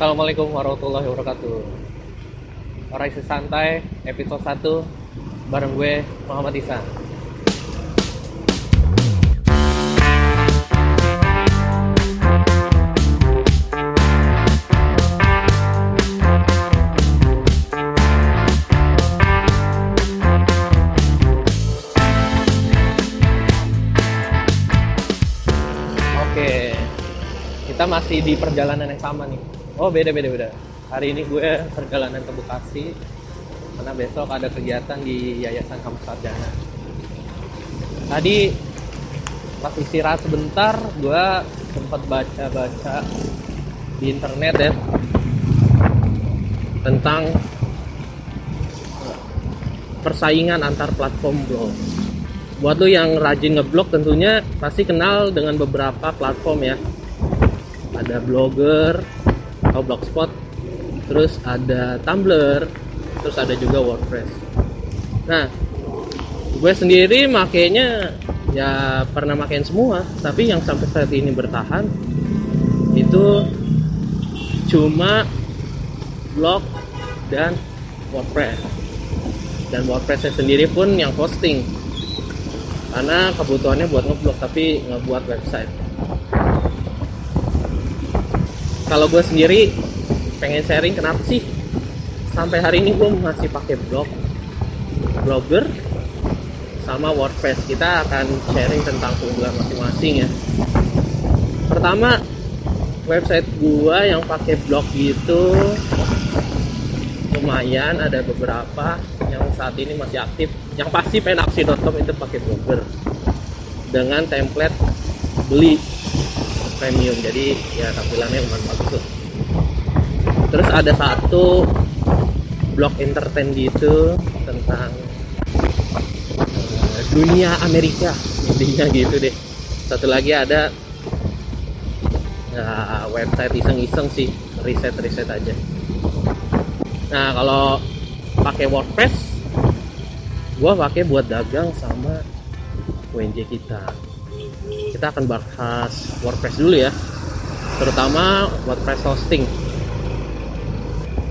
Assalamualaikum warahmatullahi wabarakatuh. Orang santai episode 1 Bareng gue Muhammad Isan Oke Kita masih di perjalanan yang sama nih Oh beda beda beda Hari ini gue perjalanan ke Bekasi Karena besok ada kegiatan di Yayasan Kampus Sarjana Tadi pas istirahat sebentar gue sempat baca-baca di internet ya tentang persaingan antar platform blog. Buat lo yang rajin ngeblog tentunya pasti kenal dengan beberapa platform ya. Ada Blogger atau Blogspot, terus ada Tumblr, terus ada juga WordPress. Nah, gue sendiri makainya ya pernah makin semua, tapi yang sampai saat ini bertahan itu cuma blog dan WordPress. Dan WordPress sendiri pun yang hosting. Karena kebutuhannya buat ngeblog tapi nggak buat website kalau gue sendiri pengen sharing kenapa sih? Sampai hari ini gue masih pakai blog blogger sama WordPress. Kita akan sharing tentang keunggulan masing-masing ya. Pertama website gua yang pakai blog gitu lumayan ada beberapa yang saat ini masih aktif. Yang pasti penaksi.com itu pakai blogger dengan template beli premium. Jadi ya tampilannya lumayan bagus tuh. terus ada satu blog entertain gitu tentang eh, dunia Amerika. Intinya gitu deh. Satu lagi ada ya, website iseng-iseng sih. Riset-riset aja. Nah kalau pakai WordPress gua pakai buat dagang sama UNJ kita kita akan bahas WordPress dulu ya. Terutama WordPress hosting.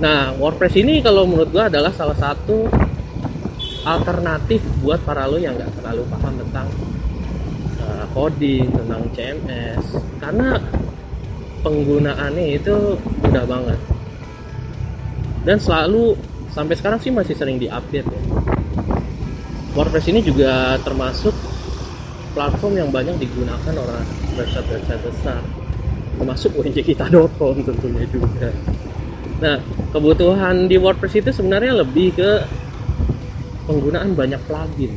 Nah WordPress ini kalau menurut gua adalah salah satu alternatif buat para lo yang nggak terlalu paham tentang uh, coding tentang CMS karena penggunaannya itu mudah banget. Dan selalu sampai sekarang sih masih sering diupdate ya. WordPress ini juga termasuk platform yang banyak digunakan oleh website-website besar termasuk unjkita.com tentunya juga. Nah kebutuhan di WordPress itu sebenarnya lebih ke penggunaan banyak plugin.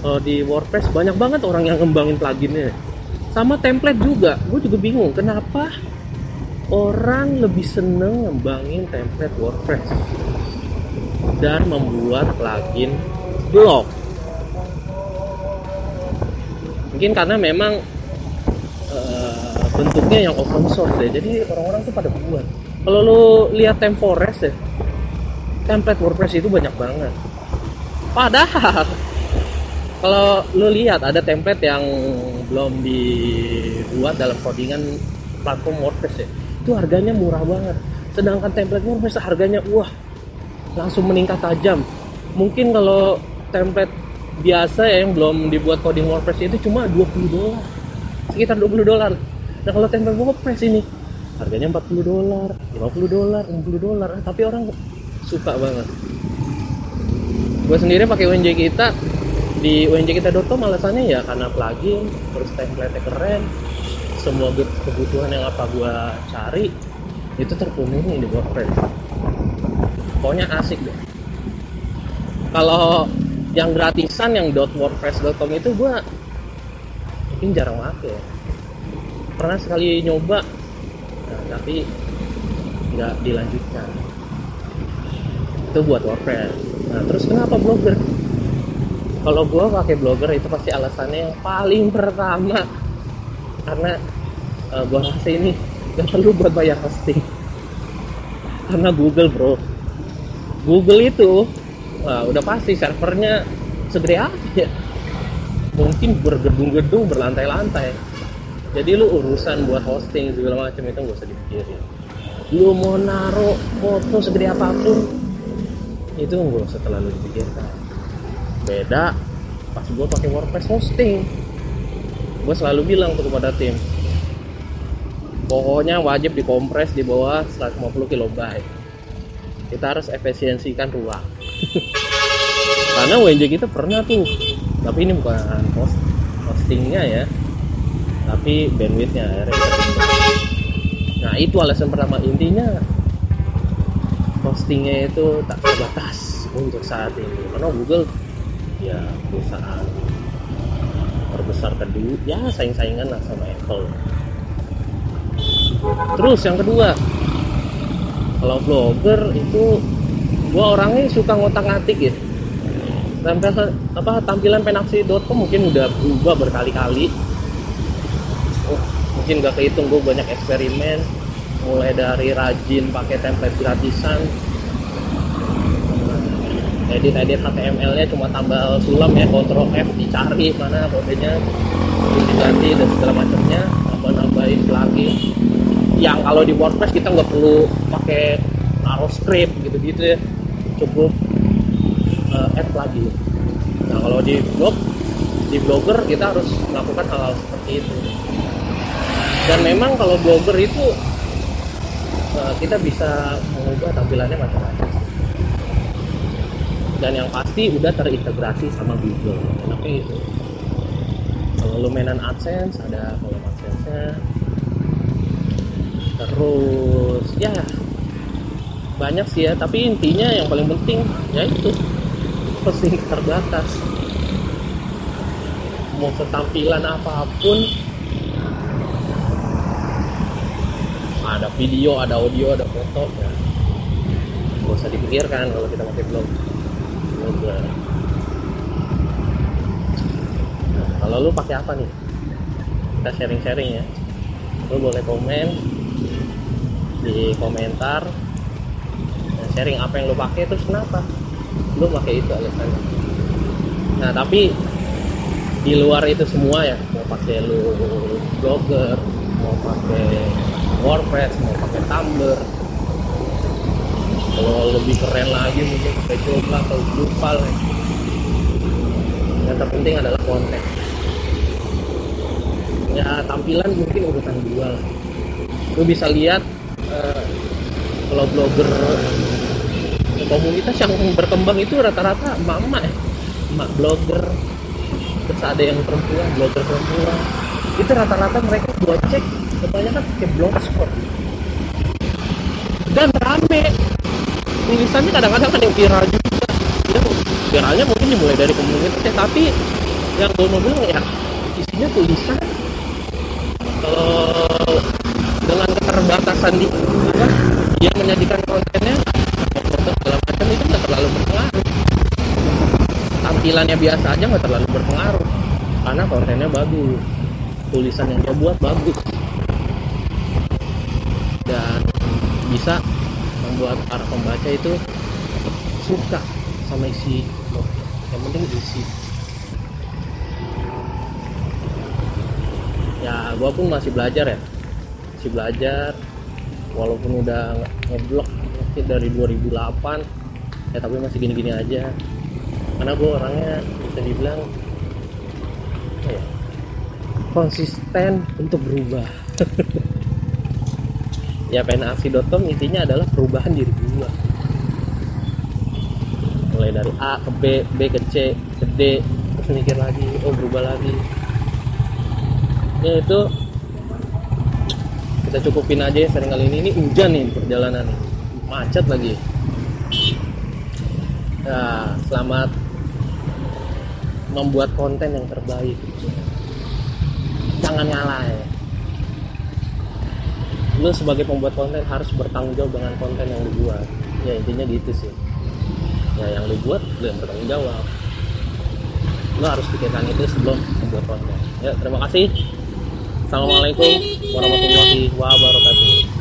Kalau di WordPress banyak banget orang yang ngembangin pluginnya. Sama template juga. Gue juga bingung kenapa orang lebih seneng ngembangin template WordPress dan membuat plugin blog mungkin karena memang uh, bentuknya yang open source ya. Jadi orang-orang tuh pada buat. Kalau lo lihat Temforest ya template WordPress itu banyak banget. Padahal kalau lo lihat ada template yang belum dibuat dalam codingan platform WordPress ya itu harganya murah banget. Sedangkan template WordPress harganya wah langsung meningkat tajam. Mungkin kalau template biasa ya yang belum dibuat coding WordPress itu cuma 20 dolar. Sekitar 20 dolar. Nah kalau template WordPress ini harganya 40 dolar 50 dolar 60 dolar. Tapi orang suka banget. Gue sendiri pakai UNJ kita. Di unjkita.com alasannya ya karena plugin terus template keren. Semua kebutuhan yang apa gua cari itu terpenuhi di WordPress. Pokoknya asik deh. Kalau yang gratisan yang .wordpress.com itu gua mungkin jarang pakai. Pernah sekali nyoba nah, tapi nggak dilanjutkan. Itu buat WordPress. Nah terus kenapa blogger? Kalau gue pakai blogger itu pasti alasannya yang paling pertama. Karena uh, gue rasa ini gak perlu buat bayar hosting. Karena Google bro. Google itu wah, udah pasti servernya segede apa ya? Mungkin bergedung-gedung berlantai-lantai. Jadi lu urusan buat hosting segala macam itu gak usah dipikirin. Lu mau naruh foto segede apa pun itu nggak usah terlalu dipikirkan beda pas gue pakai WordPress hosting. Gue selalu bilang tuh kepada tim pokoknya wajib dikompres di bawah 150 kilobyte. Kita harus efisiensikan ruang karena WNJ kita pernah tuh. Tapi ini bukan host hostingnya ya. Tapi bandwidthnya pindah. nah itu alasan pertama. Intinya hostingnya itu tak terbatas untuk saat ini. Karena Google ya perusahaan terbesar kedua. Ya saing-saingan lah sama Apple. Terus yang kedua kalau blogger itu gua orangnya suka ngotak-ngatik ya. Tampil apa tampilan penaksi.com mungkin udah berubah berkali-kali. Oh, mungkin gak kehitung gue banyak eksperimen. Mulai dari rajin pakai template gratisan. Edit edit HTML nya cuma tambah sulam ya Ctrl F dicari mana kodenya diganti dan segala macamnya tambah nambahin plugin yang kalau di WordPress kita nggak perlu pakai naruh script gitu gitu ya cukup uh, add lagi. Nah kalau di blog, di blogger kita harus melakukan hal-hal seperti itu. Dan memang kalau blogger itu uh, kita bisa mengubah tampilannya macam-macam. Dan yang pasti udah terintegrasi sama Google. Enaknya itu. Kalau lu mainan AdSense ada kalau AdSense-nya. Terus ya banyak sih ya tapi intinya yang paling penting ya itu posting terbatas. Mau setampilan apa pun ada video ada audio ada foto ya. Gak usah dipikirkan kalau kita pakai blog blogger nah, kalau lu pakai apa nih? Kita sharing-sharing ya. Lu boleh komen di komentar sharing apa yang lo pakai terus kenapa? Lo pakai itu alasannya. Nah tapi di luar itu semua ya mau pakai lo blogger mau pakai WordPress mau pakai Tumblr kalau lebih keren lagi mungkin pakai coba atau Drupal. Ya. yang terpenting adalah konten. Ya tampilan mungkin urutan dua lo bisa lihat uh, kalau blogger komunitas yang berkembang itu rata-rata emak-emak ya. Emak blogger terus ada yang perempuan blogger perempuan. Itu rata-rata mereka buat cek kebanyakan pakai blogspot dan rame. Tulisannya kadang-kadang kan yang viral juga. Ya viralnya mungkin dimulai dari komunitas ya tapi yang gue mau bilang ya isinya tulisan. Kalau dengan keterbatasan di apa yang menyajikan kontennya foto segala macam itu nggak terlalu berpengaruh tampilannya biasa aja nggak terlalu berpengaruh. Karena kontennya bagus. Tulisan yang dia buat bagus. Dan bisa membuat para pembaca itu suka sama isi yang penting isi. Ya gue pun masih belajar ya. Masih belajar. Walaupun udah ngeblok dari 2008 ya tapi masih gini-gini aja karena gue orangnya bisa dibilang ya, konsisten untuk berubah. Ya penaksi.com intinya adalah perubahan diri gue mulai dari A ke B, B ke C, ke D terus mikir lagi, oh berubah lagi. Ya itu kita cukupin aja ya sering kali ini. Ini hujan nih perjalanan macet lagi. Ya selamat membuat konten yang terbaik. Jangan ngalah ya. Lu sebagai pembuat konten harus bertanggung jawab dengan konten yang lu buat. Ya intinya gitu sih. Ya yang lu buat lu yang bertanggung jawab. Lu harus pikirkan itu sebelum membuat konten. Ya terima kasih. Assalamualaikum warahmatullahi wabarakatuh